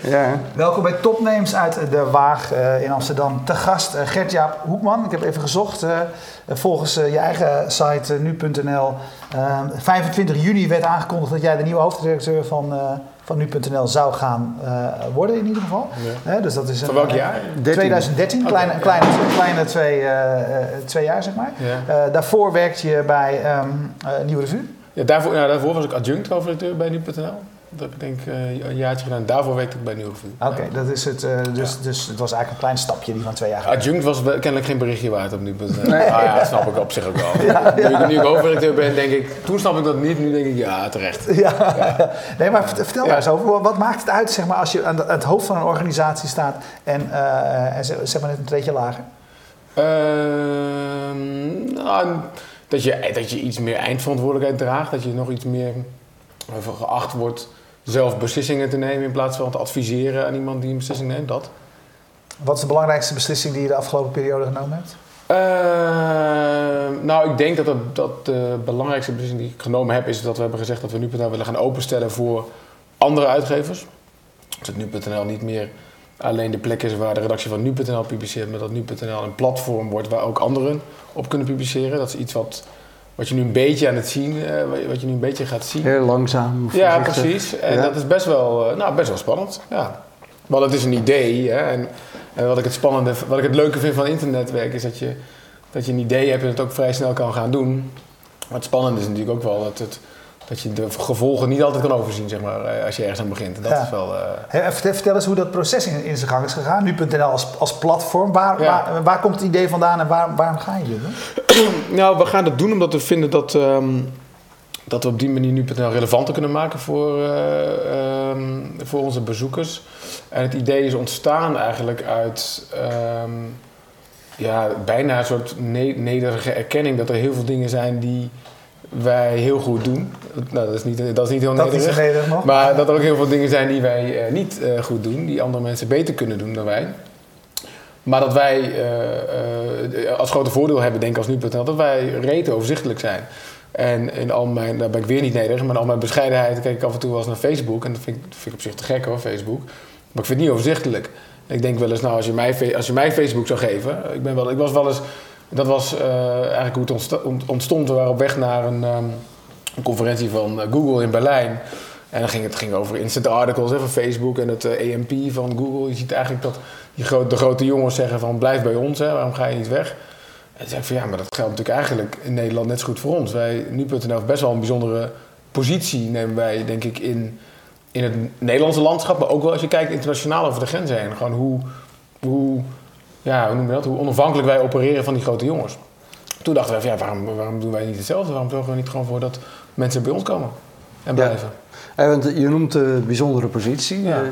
Ja. Welkom bij Topnames uit de Waag uh, in Amsterdam. Te gast uh, Gert-Jaap Hoekman. Ik heb even gezocht. Uh, volgens je eigen site nu.nl. 25 juni werd aangekondigd dat jij de nieuwe hoofdredacteur van, van nu.nl zou gaan worden in ieder geval. Ja. dus dat is van welk jaar? 2013, okay. kleine, kleine, kleine twee, twee jaar zeg maar. Ja. daarvoor werkte je bij um, Nieuwe Revue. Ja, daarvoor, ja, daarvoor was ik adjunct hoofdredacteur bij nu.nl. Dat heb ik denk uh, een jaartje gedaan. Daarvoor werkte ik bij Nieuwe Oké, okay, dat is het. Uh, dus, ja. dus het was eigenlijk een klein stapje die van twee jaar geleden. Adjunct was kennelijk geen berichtje waard op nu.nl. Nee. Ah ja, dat snap ik op zich ook wel. ja, ja. Nu, ik, nu ik hoofdredacteur ben, denk ik... Toen snap ik dat niet, nu denk ik ja, terecht. Ja. Nee, maar vertel maar eens over. Wat maakt het uit zeg maar, als je aan het hoofd van een organisatie staat en, uh, en zeg maar net een treetje lager? Ehm, nou, dat je, dat je iets meer eindverantwoordelijkheid draagt. Dat je nog iets meer geacht wordt zelf beslissingen te nemen in plaats van te adviseren aan iemand die een beslissing neemt. Dat. Wat is de belangrijkste beslissing die je de afgelopen periode genomen hebt? Uh, nou, ik denk dat, het, dat de belangrijkste beslissing die ik genomen heb... is dat we hebben gezegd dat we nu.nl willen gaan openstellen voor andere uitgevers. Dat nu.nl niet meer alleen de plek is waar de redactie van nu.nl publiceert... maar dat nu.nl een platform wordt waar ook anderen op kunnen publiceren. Dat is iets wat wat je nu een beetje aan het zien, uh, wat je nu een beetje gaat zien. Heel langzaam. Ja, precies. En ja. dat is best wel, uh, nou, best wel spannend. Ja. Want het is een idee. Hè? En, en, wat ik het spannende, wat ik het leuke vind van internetwerk is dat je, dat je een idee hebt en het ook vrij snel kan gaan doen. Maar het spannende is natuurlijk ook wel dat het dat je de gevolgen niet altijd kan overzien, zeg maar, als je ergens aan begint. Dat ja. is wel... Uh... Vertel eens hoe dat proces in, in zijn gang is gegaan. Nu.nl als, als platform. Waar, ja. waar, waar, komt het idee vandaan en waar, waarom ga je dit doen? nou, we gaan dat doen omdat we vinden dat, um, dat we op die manier nu.nl relevanter kunnen maken voor, uh, um, voor onze bezoekers. En het idee is ontstaan eigenlijk uit... Um, ja, bijna een soort nederige erkenning dat er heel veel dingen zijn die wij heel goed doen. Nou, dat is niet, dat is niet heel dat nederig. Is nederig nog. Maar dat er ook heel veel dingen zijn die wij uh, niet uh, goed doen, die andere mensen beter kunnen doen dan wij. Maar dat wij uh, als grote voordeel hebben, denk ik als nu.nl, dat wij rete overzichtelijk zijn. En in al mijn, daar ben ik weer niet nederig, maar in al mijn bescheidenheid kijk ik af en toe wel eens naar Facebook. En dat vind ik, vind ik op zich te gek hoor, Facebook. Maar ik vind het niet overzichtelijk. Ik denk wel eens, nou, als je mij, als je mij Facebook zou geven. Ik, ben wel, ik was wel eens dat was uh, eigenlijk hoe het ontstond. We waren op weg naar een, um, een conferentie van Google in Berlijn. En dan ging het ging over instant articles hè, van Facebook en het uh, AMP van Google. Je ziet eigenlijk dat die de grote jongens zeggen van blijf bij ons, hè, waarom ga je niet weg? En toen zei ik van ja, maar dat geldt natuurlijk eigenlijk in Nederland net zo goed voor ons. Wij, nu.nl heeft best wel een bijzondere positie, nemen wij denk ik in, in het Nederlandse landschap. Maar ook wel als je kijkt internationaal over de grens heen. Gewoon hoe... hoe ja, hoe noem je dat? Hoe onafhankelijk wij opereren van die grote jongens. Toen dachten we van ja, waarom, waarom doen wij niet hetzelfde? Waarom zorgen we niet gewoon voor dat mensen bij ons komen en blijven? Ja. want je noemt de bijzondere positie. Ja.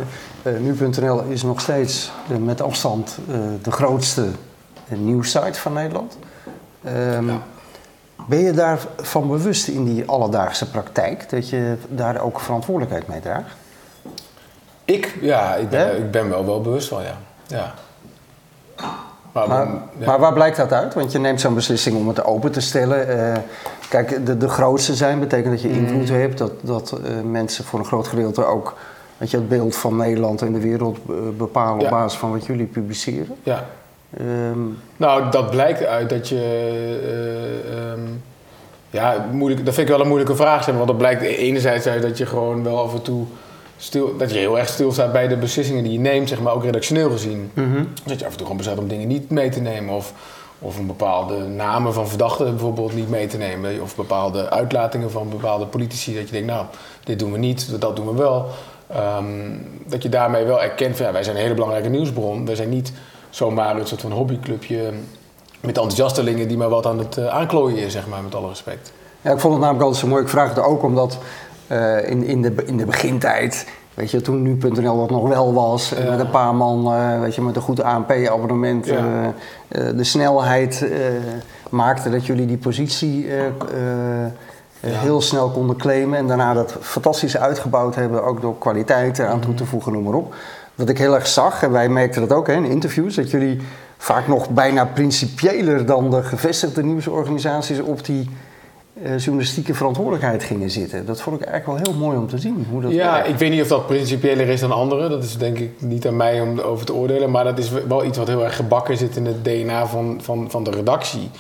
Uh, Nu.nl is nog steeds uh, met afstand uh, de grootste nieuwssite van Nederland. Um, ja. Ben je daarvan bewust in die alledaagse praktijk dat je daar ook verantwoordelijkheid mee draagt? Ik, ja, ik ben, ik ben wel, wel bewust van, ja. ja. Maar, maar, ja. maar, waar blijkt dat uit? Want je neemt zo'n beslissing om het open te stellen. Uh, kijk, de, de grootste zijn betekent dat je invloed mm. hebt. Dat, dat uh, mensen voor een groot gedeelte ook weet je, het beeld van Nederland en de wereld bepalen ja. op basis van wat jullie publiceren. Ja. Um, nou, dat blijkt uit dat je. Uh, um, ja, moeilijk, dat vind ik wel een moeilijke vraag. Want dat blijkt enerzijds uit dat je gewoon wel af en toe stil, dat je heel erg stilstaat bij de beslissingen die je neemt, zeg maar ook redactioneel gezien. Mm -hmm. Dat je af en toe gewoon besluit om dingen niet mee te nemen. Of, of een bepaalde namen van verdachten bijvoorbeeld niet mee te nemen. Of bepaalde uitlatingen van bepaalde politici. Dat je denkt, nou, dit doen we niet, dat doen we wel. Um, dat je daarmee wel erkent van ja, wij zijn een hele belangrijke nieuwsbron. Wij zijn niet zomaar een soort van hobbyclubje met enthousiastelingen die maar wat aan het uh, aanklooien is, zeg maar, met alle respect. Ja, ik vond het namelijk altijd zo mooi. Ik vraag het ook omdat uh, in, in, de, in de begintijd, weet je, toen nu.nl dat nog wel was, ja. met een paar man, uh, weet je, met een goed ANP-abonnement, ja. uh, de snelheid maakte dat jullie die positie heel snel konden claimen en daarna dat fantastisch uitgebouwd hebben, ook door kwaliteit eraan toe te voegen, noem maar op. Wat ik heel erg zag, en wij merkten dat ook hè, in interviews, dat jullie vaak nog bijna principiëler dan de gevestigde nieuwsorganisaties op die eh, journalistieke verantwoordelijkheid gingen zitten. Dat vond ik eigenlijk wel heel mooi om te zien. Hoe dat ja, werkt. ik weet niet of dat principiëler is dan anderen. Dat is denk ik niet aan mij om over te oordelen. Maar dat is wel iets wat heel erg gebakken zit in het DNA van, van, van de redactie.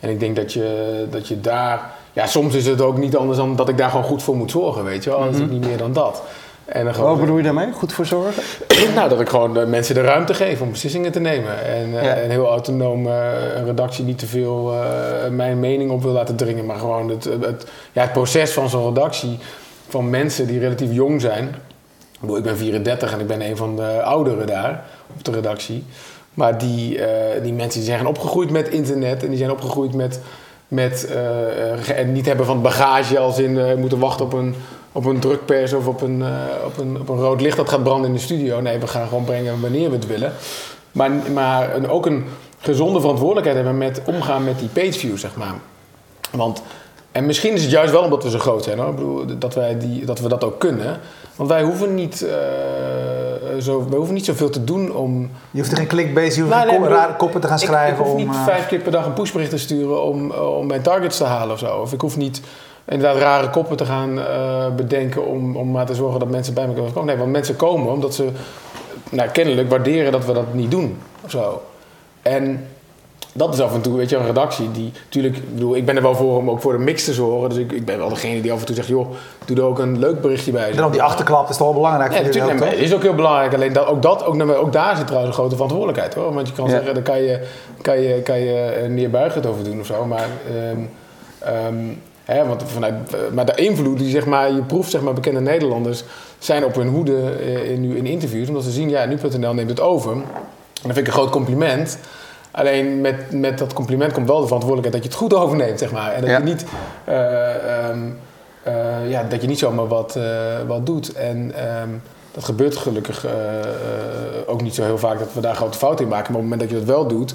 En ik denk dat je, dat je daar... Ja, soms is het ook niet anders dan dat ik daar gewoon goed voor moet zorgen, weet je wel. Dat is ook niet meer dan dat. En dan gewoon, Wat bedoel je daarmee? Goed voor zorgen? nou, dat ik gewoon de mensen de ruimte geef om beslissingen te nemen. En, eh, Ja. en heel autonoom eh, een redactie niet te veel eh, mijn mening op wil laten dringen. Maar gewoon het, het, ja, het proces van zo'n redactie van mensen die relatief jong zijn. Ik bedoel, Ik ben 34 en ik ben een van de ouderen daar op de redactie. Maar die, eh, die mensen die zijn opgegroeid met internet en die zijn opgegroeid met, met eh, eh, en niet hebben van bagage als in eh, moeten wachten op een, op een drukpers of op een, eh, op, een, op een rood licht dat gaat branden in de studio. Nee, we gaan gewoon brengen wanneer we het willen. Maar, maar een, ook een gezonde verantwoordelijkheid hebben met omgaan met die pageview, zeg maar. Want, en misschien is het juist wel omdat we zo groot zijn, hoor. Ik bedoel, dat, wij die, dat we dat ook kunnen. Want wij hoeven niet, eh, zo, wij hoeven niet zoveel te doen om... Je hoeft er geen clickbase, je hoeft Nou, nee, bedoel, rare koppen te gaan ik- schrijven. Ik, hoef om, niet eh, vijf keer per dag een pushbericht te sturen om, om mijn targets te halen of zo. Of ik hoef niet inderdaad rare koppen te gaan eh, bedenken om, om maar te zorgen dat mensen bij me kunnen komen. Nee, want mensen komen omdat ze nou, kennelijk waarderen dat we dat niet doen of zo. En dat is af en toe, weet je, een redactie die natuurlijk, ik bedoel, ik ben er wel voor om ook voor de mix te zorgen. Dus ik, ik ben wel degene die af en toe zegt, joh, doe er ook een leuk berichtje bij. en dan die achterklap is toch wel belangrijk Ja, voor natuurlijk. Nee, is ook heel belangrijk. Alleen dat, ook, dat, ook, ook daar zit trouwens een grote verantwoordelijkheid hoor. Want je kan Ja. zeggen, daar kan je, kan je, kan je eh, neerbuigend over doen of zo. Maar, ehm, ehm, hè, want vanuit, eh, maar de invloed die zeg maar, je proeft, zeg maar, bekende Nederlanders zijn op hun hoede eh, in, nu in interviews. Omdat ze zien, ja, nu.nl neemt het over. En dat vind ik een groot compliment. Alleen met, met dat compliment komt wel de verantwoordelijkheid dat je het goed overneemt, zeg maar. En dat Ja. je niet, eh, ehm, eh, ja, dat je niet zomaar wat, eh, wat doet. En ehm, dat gebeurt gelukkig eh, eh, ook niet zo heel vaak dat we daar grote fouten in maken. Maar op het moment dat je dat wel doet,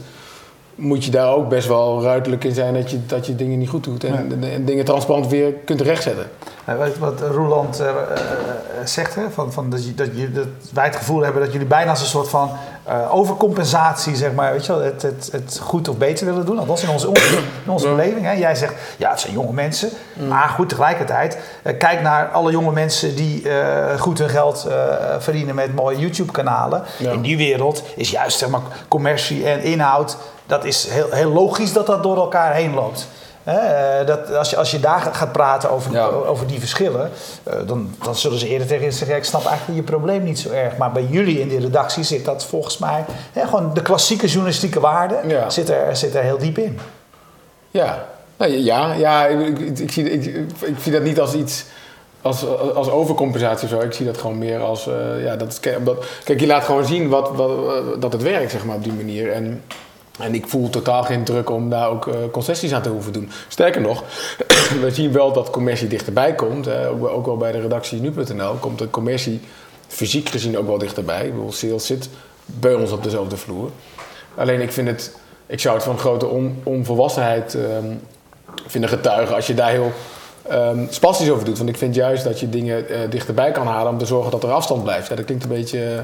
moet je daar ook best wel ruidelijk in zijn dat je, dat je dingen niet goed doet. En, en, en dingen transparant weer kunt rechtzetten. Wat, wat Roeland eh, eh, eh, zegt, hè, van, van dat, je, dat, je, dat wij het gevoel hebben dat jullie bijna als een soort van eh, overcompensatie, zeg maar, weet je wel, het, het, het goed of beter willen doen. Althans in onze, in onze beleving. Hè. Jij zegt, ja, het zijn jonge mensen. Maar goed, tegelijkertijd, eh, kijk naar alle jonge mensen die eh, goed hun geld verdienen met mooie YouTube-kanalen. Ja. In die wereld is juist, zeg maar, commercie en inhoud, dat is heel, heel logisch dat dat door elkaar heen loopt. Hè, eh, dat als, je, als je daar gaat praten over, Ja. over die verschillen, eh, dan, dan zullen ze eerder tegen je zeggen: Ik snap eigenlijk je probleem niet zo erg. Maar bij jullie in die redactie zit dat volgens mij, hè, gewoon de klassieke journalistieke waarde, Ja. zit, er, zit er heel diep in. Ja, Nou, ja, ja ik, ik, ik zie, ik, ik zie dat niet als iets als, als overcompensatie zo. Ik zie dat gewoon meer als, eh, ja, dat is, kijk, omdat, kijk, je laat gewoon zien wat, wat, dat het werkt, zeg maar, op die manier. En, en ik voel totaal geen druk om daar ook eh, concessies aan te hoeven doen. Sterker nog, we zien wel dat commercie dichterbij komt. Ook, wel- bij de redactie nu.nl komt de commercie fysiek gezien ook wel dichterbij. Ik bedoel, sales zit bij ons op dezelfde vloer. Alleen ik vind het, ik zou het van grote on, onvolwassenheid ehm, vinden getuigen als je daar heel ehm spastisch over doet. Want ik vind juist dat je dingen eh, dichterbij kan halen om te zorgen dat er afstand blijft. Ja, dat klinkt een beetje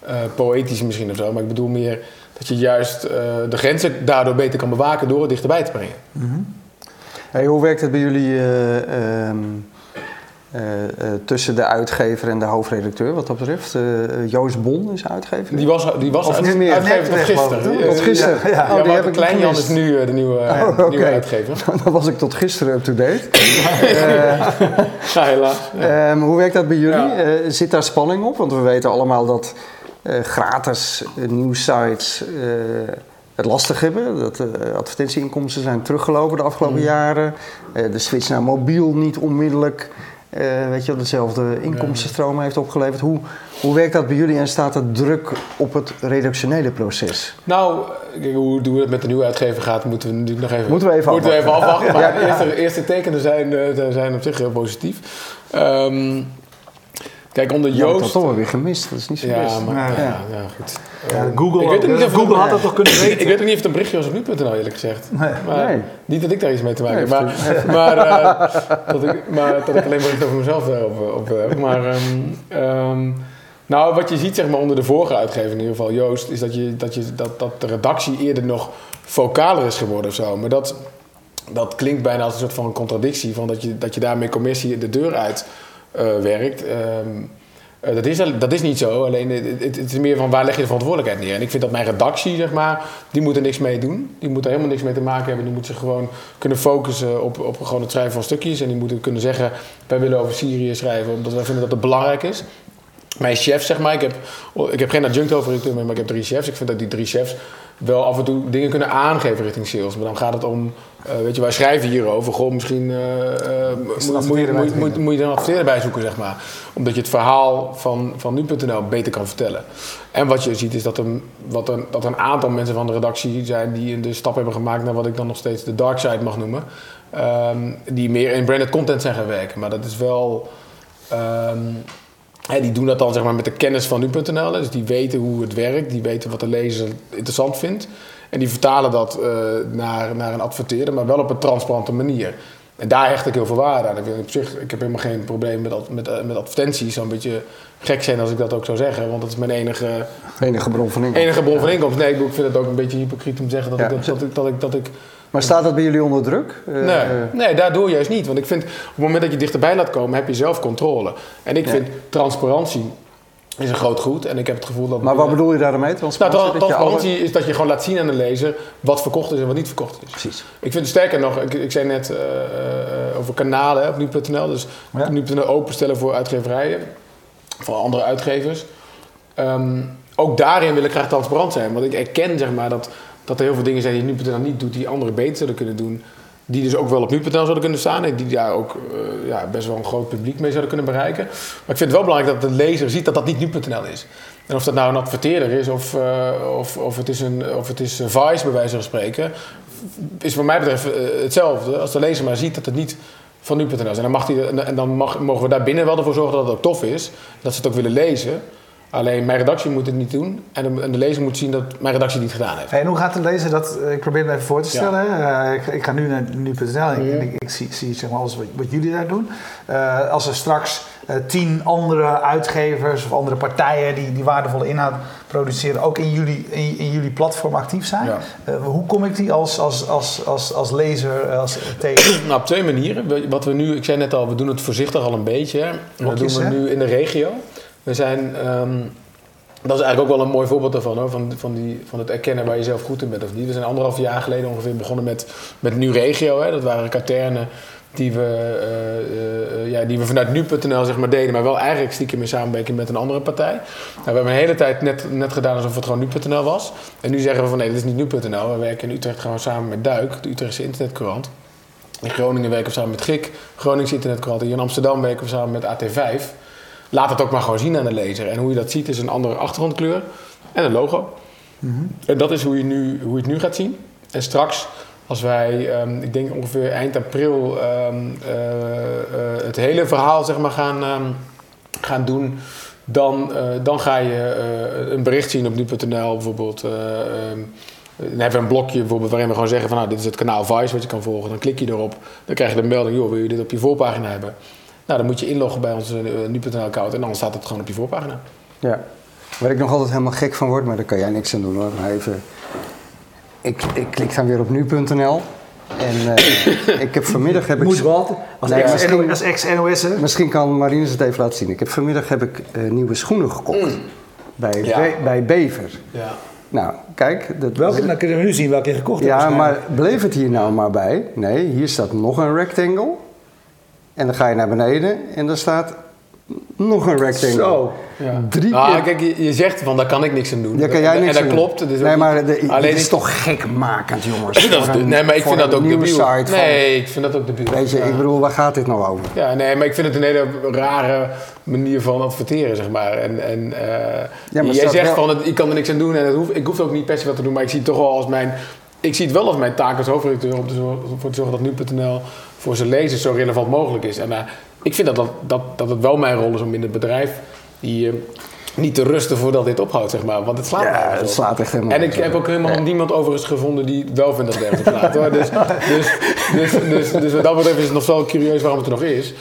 eh, poëtisch misschien of zo, maar ik bedoel meer dat je juist eh, de grenzen daardoor beter kan bewaken door het dichterbij te brengen. Hey, hoe werkt het bij jullie eh, ehm, eh, tussen de uitgever en de hoofdredacteur wat dat betreft? Joost Bon is uitgever. Die was, die was Of uit- niet meer? uitgever tot gisteren. Tot gisteren? Ja, Ja, ja, oh, die heb is nu de nieuwe, Oh, nieuwe uitgever. Dan was ik tot gisteren up-to-date. Ja, helaas. Ehm, hoe werkt dat bij jullie? Zit daar spanning op? Want we weten allemaal dat gratis eh, nieuwsites eh, het lastig hebben. Dat eh, advertentieinkomsten zijn teruggelopen de afgelopen Mm. jaren. Eh, de switch naar mobiel niet onmiddellijk. eh, weet je, dezelfde inkomstenstroom heeft opgeleverd. Hoe, hoe werkt dat bij jullie en staat er druk op het redactionele proces? Nou, kijk, hoe, hoe het met de nieuwe uitgever gaat, moeten we natuurlijk nog even, Moeten we even moeten we even afwachten. Maar Ja. de eerste, eerste tekenen zijn, eh, zijn op zich heel positief. Ehm, kijk, onder had dat Joost... toch wel weer gemist. Dat is niet zo Ja, best. maar Ja. ja, ja, goed. Ja, Google, ik weet ook niet of- Google had dat toch kunnen weten? Ik weet ook niet of het een berichtje was op nu.nl eerlijk gezegd. Nee. Maar Nee. Niet dat ik daar iets mee te maken Nee, heb. Maar, maar, eh, dat ik, maar dat ik alleen maar iets over mezelf daarop op heb. Maar ehm, ehm, nou, wat je ziet zeg maar, onder de vorige uitgever, in ieder geval Joost, is dat, je, dat, je, dat, dat de redactie eerder nog vocaler is geworden of zo. Maar dat, dat klinkt bijna als een soort van een contradictie. Van dat, je, dat je daarmee commissie de deur uit eh, werkt. Ehm, eh, dat, is, dat is niet zo, alleen het, is meer van waar leg je de verantwoordelijkheid neer. En ik vind dat mijn redactie, zeg maar, die moet er niks mee doen. Die moet er helemaal niks mee te maken hebben. Die moet zich gewoon kunnen focussen op, op gewoon het schrijven van stukjes. En die moeten kunnen zeggen, wij willen over Syrië schrijven, omdat wij vinden dat het belangrijk is. Mijn chef, zeg maar, ik heb, ik heb geen adjunct over, maar ik heb drie chefs. Ik vind dat die drie chefs wel af en toe dingen kunnen aangeven richting sales. Maar dan gaat het om, uh, weet je, wij schrijven hierover. Goh, misschien uh, uh, moet, moet, moet, moet, je er een adverteerder bij zoeken, zeg maar. Omdat je het verhaal van, van nu.nl beter kan vertellen. En wat je ziet is dat, een, wat een, dat een aantal mensen van de redactie zijn die de stap hebben gemaakt naar wat ik dan nog steeds de dark side mag noemen. Um, die meer in branded content zijn gaan werken. Maar dat is wel... Um, die doen dat dan zeg maar, met de kennis van nu.nl. Dus die weten hoe het werkt, die weten wat de lezer interessant vindt. En die vertalen dat uh, naar, naar een adverteerder, maar wel op een transparante manier. En daar hecht ik heel veel waarde aan. Ik, op zich, ik heb helemaal geen probleem met, met, eh, met advertenties. Zou een beetje gek zijn als ik dat ook zou zeggen, want dat is mijn enige, enige bron van inkomsten. Enige bron van inkomsten. Nee, ik vind het ook een beetje hypocriet om te zeggen dat, ja. ik, dat, ik, dat, ik, dat ik maar staat dat bij jullie onder druk? Uh, nee, nee, daardoor juist niet. Want ik vind, op het moment dat je dichterbij laat komen, heb je zelf controle. En ik ja. vind transparantie is een groot goed. En ik heb het gevoel dat... Maar wat bedoel je daarmee? Transparantie, nou, transparantie is dat je gewoon laat zien aan de lezer wat verkocht is en wat niet verkocht is. Precies. Ik vind het sterker nog, ik, ik zei net uh, uh, over kanalen op nu.nl. Dus ja. nu.nl openstellen voor uitgeverijen, voor andere uitgevers. Um, ook daarin wil ik graag transparant zijn. Want ik erken zeg maar dat dat er heel veel dingen zijn die nu.nl niet doet, die anderen beter zouden kunnen doen. Die dus ook wel op nu.nl zouden kunnen staan en die daar ook uh, ja, best wel een groot publiek mee zouden kunnen bereiken. Maar ik vind het wel belangrijk dat de lezer ziet dat dat niet nu.nl is. En of dat nou een adverteerder is of, uh, of, of het is, een, of het is Vice bij wijze van spreken, is voor mij betreft hetzelfde. Als de lezer maar ziet dat het niet van nu.nl is. En dan, mag die, en dan mag, mogen we daar binnen wel ervoor zorgen dat het ook tof is. Dat ze het ook willen lezen. Alleen mijn redactie moet het niet doen en de, en de lezer moet zien dat mijn redactie het niet gedaan heeft. Hey, en hoe gaat de lezer dat? Eh, ik probeer het even voor te stellen. Ja. Uh, ik, ik, ga nu naar nu.nl en ja. ik, ik, zie, zie zeg maar alles wat, wat jullie daar doen. Uh, als er straks uh, tien andere uitgevers of andere partijen die, die waardevolle inhoud produceren, ook in jullie, in, in jullie platform actief zijn, ja. hoe kom ik die als, als, als, als, als lezer als, tegen? nou, op twee manieren. Wat we nu, ik zei net al, we doen het voorzichtig al een beetje. Blokjes, dat doen we hè? nu in de regio. We zijn, um, dat is eigenlijk ook wel een mooi voorbeeld daarvan, hoor, van, van, die, van het erkennen waar je zelf goed in bent of niet. We zijn anderhalf jaar geleden ongeveer begonnen met, met Nu Regio. Hè. Dat waren katernen die we, uh, uh, ja, die we vanuit nu.nl zeg maar deden, maar wel eigenlijk stiekem in samenwerking met een andere partij. Nou, we hebben een hele tijd net, net gedaan alsof het gewoon nu.nl was. En nu zeggen we van nee, dit is niet nu.nl. We werken in Utrecht gewoon samen met Duik, de Utrechtse internetkrant. In Groningen werken we samen met GIK, Groningse internetkrant. En in Amsterdam werken we samen met AT5 laat het ook maar gewoon zien aan de lezer. En hoe je dat ziet is een andere achtergrondkleur en een logo. Mm -hmm. En dat is hoe je, nu, hoe je het nu gaat zien. En straks, als wij, um, ik denk ongeveer eind april, um, uh, uh, het hele verhaal zeg maar, gaan, um, gaan doen, dan, uh, dan ga je een bericht zien op nu.nl bijvoorbeeld. dan hebben we een blokje bijvoorbeeld waarin we gewoon zeggen van nou, dit is het kanaal Vice wat je kan volgen. Dan klik je erop, dan krijg je de melding, joh, wil je dit op je voorpagina hebben? Nou, dan moet je inloggen bij onze uh, nu.nl-account en dan staat het gewoon op je voorpagina. Ja, waar ik nog altijd helemaal gek van word, maar daar kan jij niks aan doen hoor. Maar even, ik, ik klik dan weer op nu.nl en uh, ik heb vanmiddag heb ik... Moet wat? Als nee, ex, ex-NOS Misschien kan Marines het even laten zien. Ik heb vanmiddag heb ik uh, nieuwe schoenen gekocht. Mm. Bij, ja. Be bij Bever. Ja. Nou, kijk. Dat, welke, dan kunnen we nu zien welke je gekocht hebt. Ja, maar bleef het hier nou maar bij? Nee, hier staat nog een rectangle. En dan ga je naar beneden en dan staat nog een rectangle. Zo. Ja. Drie ah, keer. Kijk, je, je, zegt van daar kan ik niks aan doen. Daar kan jij niks en dat klopt. Dus nee, maar de, alleen is toch gekmakend, jongens. dat is, nee, maar ik vind dat ook debiel. Nee, ik vind dat ook debiel. Weet je, ja. ik bedoel, waar gaat dit nou over? Ja, nee, maar ik vind het een hele rare manier van adverteren, zeg maar. En, en uh, ja, maar jij zegt wel... van, ik kan er niks aan doen en hoef, ik hoef ook niet per se wat te doen, maar ik zie het toch wel als mijn... Ik zie het wel als mijn taak als hoofdredacteur om te zorgen, voor te zorgen dat nu.nl voor zijn lezers zo relevant mogelijk is. En uh, ik vind dat, dat, dat, dat het wel mijn rol is om in het bedrijf die, uh, niet te rusten voordat dit ophoudt, zeg maar. Want het slaat ja, het slaat echt helemaal En ik heb ook helemaal niemand overigens gevonden die wel vindt dat het ergens slaat. Hoor. Dus, dus, dus, dus, dus, wat dat betreft is het nog wel curieus waarom het er nog is.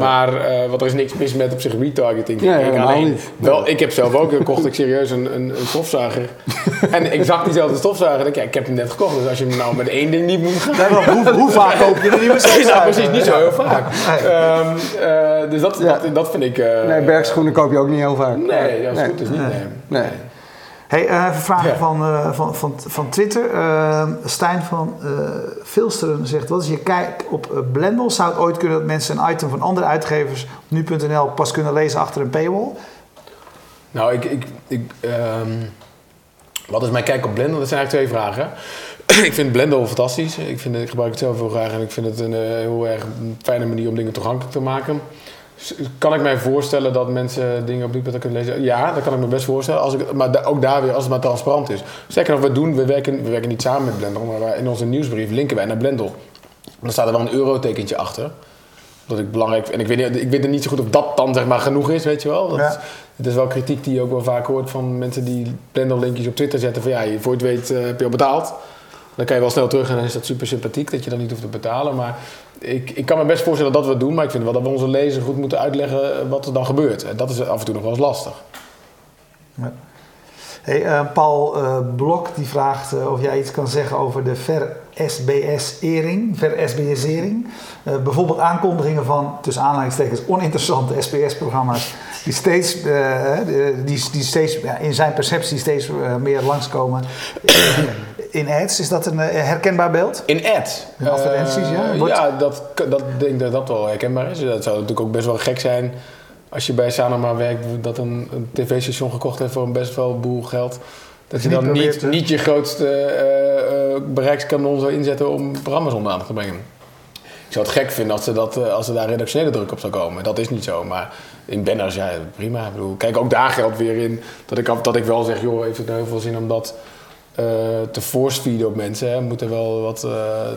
Maar uh, wat er is niks mis met op zich retargeting. Ja, ik, alleen, wel, ik heb zelf ook, dan kocht ik serieus een, een, een stofzuiger. en exact diezelfde stofzuiger. Ik, ja, ik heb hem net gekocht, dus als je hem nou met één ding niet moet gaan... Nee, hoe, hoe vaak koop je een nieuwe stofzuiger? precies, niet zo heel vaak. Ehm, eh, dus dat, dat, dat vind ik... eh, Nee, bergschoenen koop je ook niet heel vaak. Nee, als het Nee. goed is niet. Nee. Nee. Hey, eh, even vragen Ja. van, eh, van, van, van Twitter. Eh, Stijn van Vilsteren zegt: Wat is je kijk op Blendel? Zou het ooit kunnen dat mensen een item van andere uitgevers op nu.nl pas kunnen lezen achter een paywall? Nou, ik... ik, ik ehm, wat is mijn kijk op Blender? Dat zijn eigenlijk twee vragen. ik vind Blender fantastisch. Ik, vind, ik gebruik het zelf heel graag en ik vind het een heel erg fijne manier om dingen toegankelijk te maken. Kan ik mij voorstellen dat mensen dingen op nu.nl kunnen lezen? Ja, dat kan ik me best voorstellen. Als ik, maar ook daar weer, als het maar transparant is. Zeker nog, we doen, we werken, we werken niet samen met Blender, maar wij- in onze nieuwsbrief linken wij naar Blender. Dan staat er wel een eurotekentje achter. Dat ik belangrijk En ik weet, niet, ik weet niet zo goed of dat dan zeg maar genoeg is, weet je wel. Dat, Ja. Het is wel kritiek die je ook wel vaak hoort van mensen die Blender-linkjes op Twitter zetten. Van ja, je- voor je het weet eh, heb je al betaald. Dan kan je wel snel terug en dan is dat super sympathiek dat je dan niet hoeft te betalen. Maar ik, ik kan me best voorstellen dat we het doen. Maar ik vind wel dat we onze lezer goed moeten uitleggen wat er dan gebeurt. En dat is af en toe nog wel eens lastig. Hey, eh, Paul eh, Blok die vraagt eh, of jij iets kan zeggen over de ver-SBS-ering, ver-SBS'ering. Bijvoorbeeld aankondigingen van, tussen aanhalingstekens, oninteressante SBS-programma's die steeds, die, die steeds ja, in zijn perceptie steeds meer langskomen in ads. Is dat een eh, herkenbaar beeld? In ads. In advertenties, ja. Eh, Wordt- ja, dat, dat denk dat dat wel herkenbaar is. Dat zou natuurlijk ook best wel gek zijn als je bij Sanoma werkt dat een, een tv-station gekocht heeft voor een best wel boel geld. Dat je niet dan niet, niet je grootste eh, eh, bereikskanon zou inzetten om programma's onder aandacht te brengen. Ik zou het gek vinden als, ze dat, als er daar redactionele druk op zou komen. Dat is niet zo, maar in banners, ja, prima. Ik bedoel, kijk, ook daar geldt weer in dat ik, dat ik wel zeg, joh, heeft het nou heel veel zin om dat te force-feeden op mensen. Hè. Moet er wel wat, eh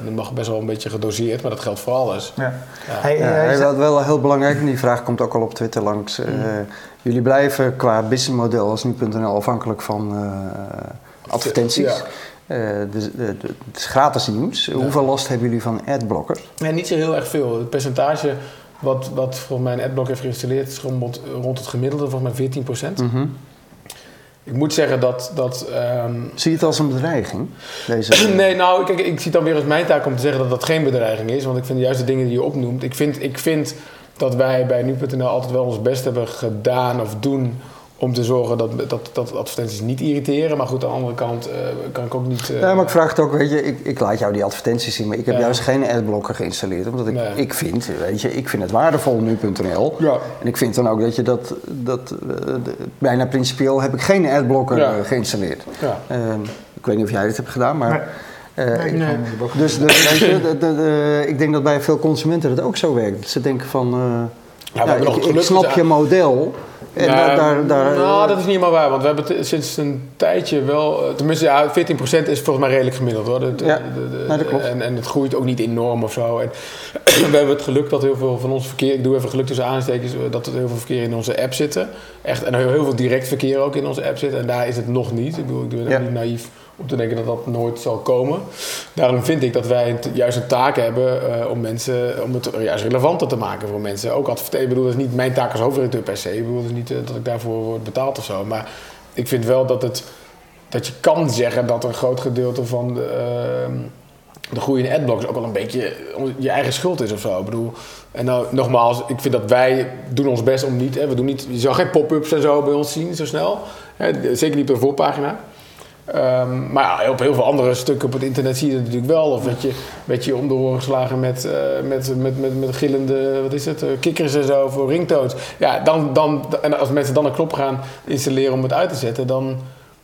dat mag best wel een beetje gedoseerd, maar dat geldt voor alles. Ja. Ja. Hey, Ja, eh, hey, wat wel heel belangrijk, en die vraag komt ook al op Twitter langs. eh, Jullie blijven qua businessmodel als nu.nl afhankelijk van eh, advertenties. Eh, dus, eh, het is gratis nieuws. Hoeveel last hebben jullie van adblockers? Nee, niet zo heel erg veel. Het percentage wat, wat volgens mij een adblock heeft geïnstalleerd is rond, rond het gemiddelde, volgens mij 14%. Mhm. Ik moet zeggen dat... dat ehm, Zie je het als een bedreiging? Deze, Nee, nou, kijk, ik zie het dan weer als mijn taak om te zeggen dat dat geen bedreiging is. Want ik vind juist de dingen die je opnoemt. Ik vind, ik vind dat wij bij nu.nl altijd wel ons best hebben gedaan of doen. Om te zorgen dat, dat, dat advertenties niet irriteren. Maar goed, aan de andere kant eh, kan ik ook niet. eh, Ja, maar ik vraag het ook, weet je, ik, ik laat jou die advertenties zien, maar ik heb Ja. juist geen adblocker geïnstalleerd. Omdat ik, Nee. ik vind, weet je, ik vind het waardevol nu.nl. Ja. En ik vind dan ook dat je dat, dat eh, de- bijna principieel heb ik geen adblocker Ja. geïnstalleerd. Ja. Ehm, ik weet niet of jij dit hebt gedaan, maar... Nee. eh, Nee. Dus, weet je, de- de- de- ik denk dat bij veel consumenten het ook zo werkt. Ze denken van, eh, we ja, hebben nog ik, ik snap dat- je model. En Nou, daar, daar, daar, nou, dat is niet helemaal waar. Want we hebben sinds een tijdje wel... eh, Tenminste, ja, 14% is volgens mij redelijk gemiddeld. Hoor. Ja, de- de- nou, dat klopt. En, en het groeit ook niet enorm of zo. En we hebben het geluk dat heel veel van ons verkeer... Ik doe even geluk tussen aanstekens... eh, dat er heel veel verkeer in onze app zitten. Echt, en heel, heel veel direct verkeer ook in onze app zit. En daar is het nog niet. Ik bedoel, ik ben Ja. niet naïef om te denken dat dat nooit zal komen. Daarom vind ik dat wij juist een taak hebben eh, om mensen, om het juist relevanter te maken voor mensen. Ook adverteren, ik bedoel, dat is niet mijn taak als hoofdredacteur per se. Ik bedoel, dat is niet eh, dat ik daarvoor word betaald of zo. Maar ik vind wel dat het, dat je kan zeggen dat een groot gedeelte van de, ehm, de groei in adblocks ook wel een beetje je eigen schuld is of zo. Ik bedoel, en nou, nogmaals, ik vind dat wij doen ons best om niet, hè, we doen niet, je zal geen pop-ups en zo bij ons zien zo snel. Hè, zeker niet op de voorpagina. Ehm, maar ja, op heel veel andere stukken op het internet zie je het natuurlijk wel. Of werd je, werd je om de oren geslagen met, eh, met, met, met, met gillende, wat is het, eh, kikkers en zo voor ringtones. Ja, dan, dan, en als mensen dan een knop gaan installeren om het uit te zetten, dan,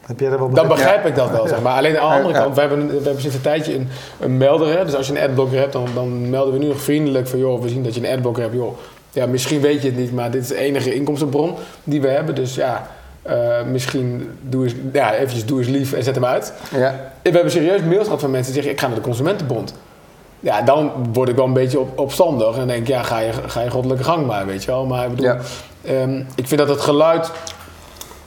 Heb jij er wel dan begrijp ik dat wel. Zeg maar. Alleen aan de andere Ja. kant, we hebben, we hebben sinds een tijdje een, een melder. Hè? Dus als je een adblocker hebt, dan, dan melden we nu nog vriendelijk van... joh, we zien dat je een adblocker hebt. Joh, ja, misschien weet je het niet, maar dit is de enige inkomstenbron die we hebben. Dus ja, eh, misschien doe eens, ja, eventjes doe eens lief en zet hem uit. ja. We hebben serieus mails gehad van mensen die zeggen... ik ga naar de Consumentenbond. Ja, dan word ik wel een beetje op, opstandig. En denk ja, ga je, ga je goddelijke gang maar, weet je wel. Maar ik bedoel, Ja. ehm, ik vind dat het geluid...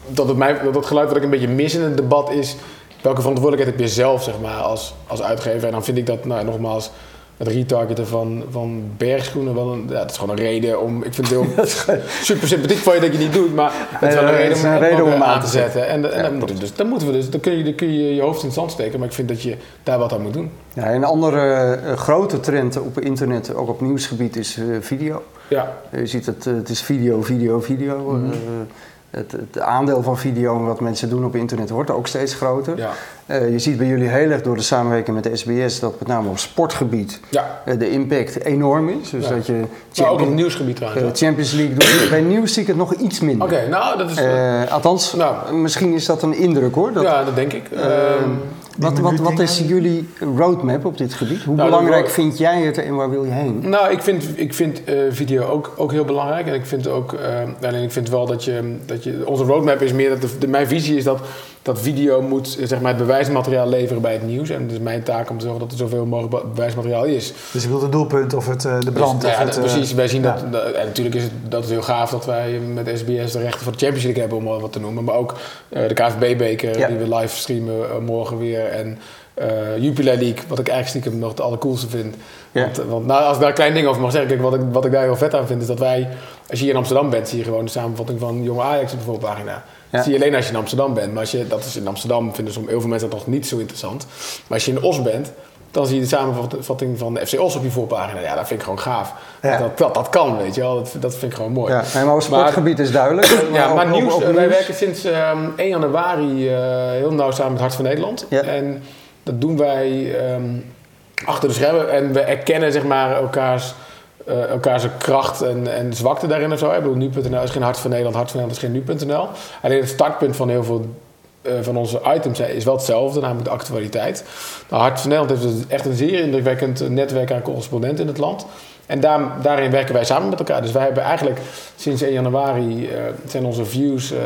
Dat het, mij, dat het geluid wat ik een beetje mis in het debat is... welke verantwoordelijkheid heb je zelf, zeg maar, als, als uitgever. En dan vind ik dat, nou, nogmaals... het retargeten van, van bergschoenen wel een, ja, dat is gewoon een reden om. Ik vind het heel super sympathiek van je dat je niet doet, maar het is wel een reden om, een reden om aan aan te te zetten. En, en Ja, dan, moeten we dus, dan moeten we dus, dan kun je, dan kun je je hoofd in het zand steken, maar ik vind dat je daar wat aan moet doen. Ja, een andere eh, grote trend op internet, ook op nieuwsgebied, is eh, video. Ja, Je ziet het, eh, het is video, video, video. Mhm. Het, het aandeel van video en wat mensen doen op internet wordt ook steeds groter. ja, Eh, je ziet bij jullie heel erg door de samenwerking met de SBS dat met name op sportgebied ja. eh, de impact enorm is. Dus Ja. dat je Maar ook op Champions, het nieuwsgebied eh, trouwens. Champions League doet. bij nieuws zie ik het nog iets minder. Oké, nou dat is. Eh, althans, Nou. misschien is dat een indruk hoor. Dat, ja, dat denk ik. Wat, wat, wat is jullie roadmap op dit gebied? Hoe Nou, belangrijk vind jij het en waar wil je heen? Nou, ik vind, ik vind eh, video ook, ook heel belangrijk. En ik vind ook, eh, alleen ik vind wel dat je, dat je. Onze roadmap is meer dat de, de- mijn visie is dat, dat video moet zeg maar, het bewijsmateriaal leveren bij het nieuws. En het is mijn taak om te zorgen dat er zoveel mogelijk be- bewijsmateriaal is. Dus je wilt het doelpunt of het, eh, de brand. Dus, of ja, het, eh, precies. Wij zien ja. dat, dat- En natuurlijk is het, dat is heel gaaf dat wij met SBS de rechten voor de Champions League hebben, om wel wat te noemen. Maar ook eh, de KVB-beker, Ja. die we live streamen morgen weer. En eh Jupiler League, wat ik eigenlijk stiekem nog het allercoolste vind. Ja. Want, want nou, als ik daar een klein ding over mag zeggen, kijk, wat, ik, wat ik daar heel vet aan vind, is dat wij, als je hier in Amsterdam bent, zie je gewoon de samenvatting van jonge Ajax op de voorpagina. Ja. Zie je alleen als je in Amsterdam bent. Maar als je, dat is in Amsterdam vinden soms heel veel mensen dat nog niet zo interessant. Maar als je in Os bent, dan zie je de samenvatting van de FC Os op je voorpagina. Ja, dat vind ik gewoon gaaf. Ja. Dat, dat, dat kan, weet je wel. Dat, dat vind ik gewoon mooi. Ja, nee, maar op sportgebied is duidelijk. Ja, maar op- nieuws, op eh, wij nieuws- werken sinds ehm 1 januari eh, heel nauw samen met Hart van Nederland. Ja. En dat doen wij ehm, achter de schermen. En we erkennen zeg maar elkaars, eh elkaars kracht en, en zwakte daarin of zo. Ik bedoel, nu.nl is geen Hart van Nederland, Hart van Nederland is geen nu.nl. Alleen het startpunt van heel veel eh, van onze items is wel hetzelfde, namelijk de actualiteit. Nou, Hart van Nederland heeft dus echt een zeer indrukwekkend netwerk aan correspondenten in het land. En daar, daarin werken wij samen met elkaar. Dus wij hebben eigenlijk sinds 1 januari eh, zijn onze views eh,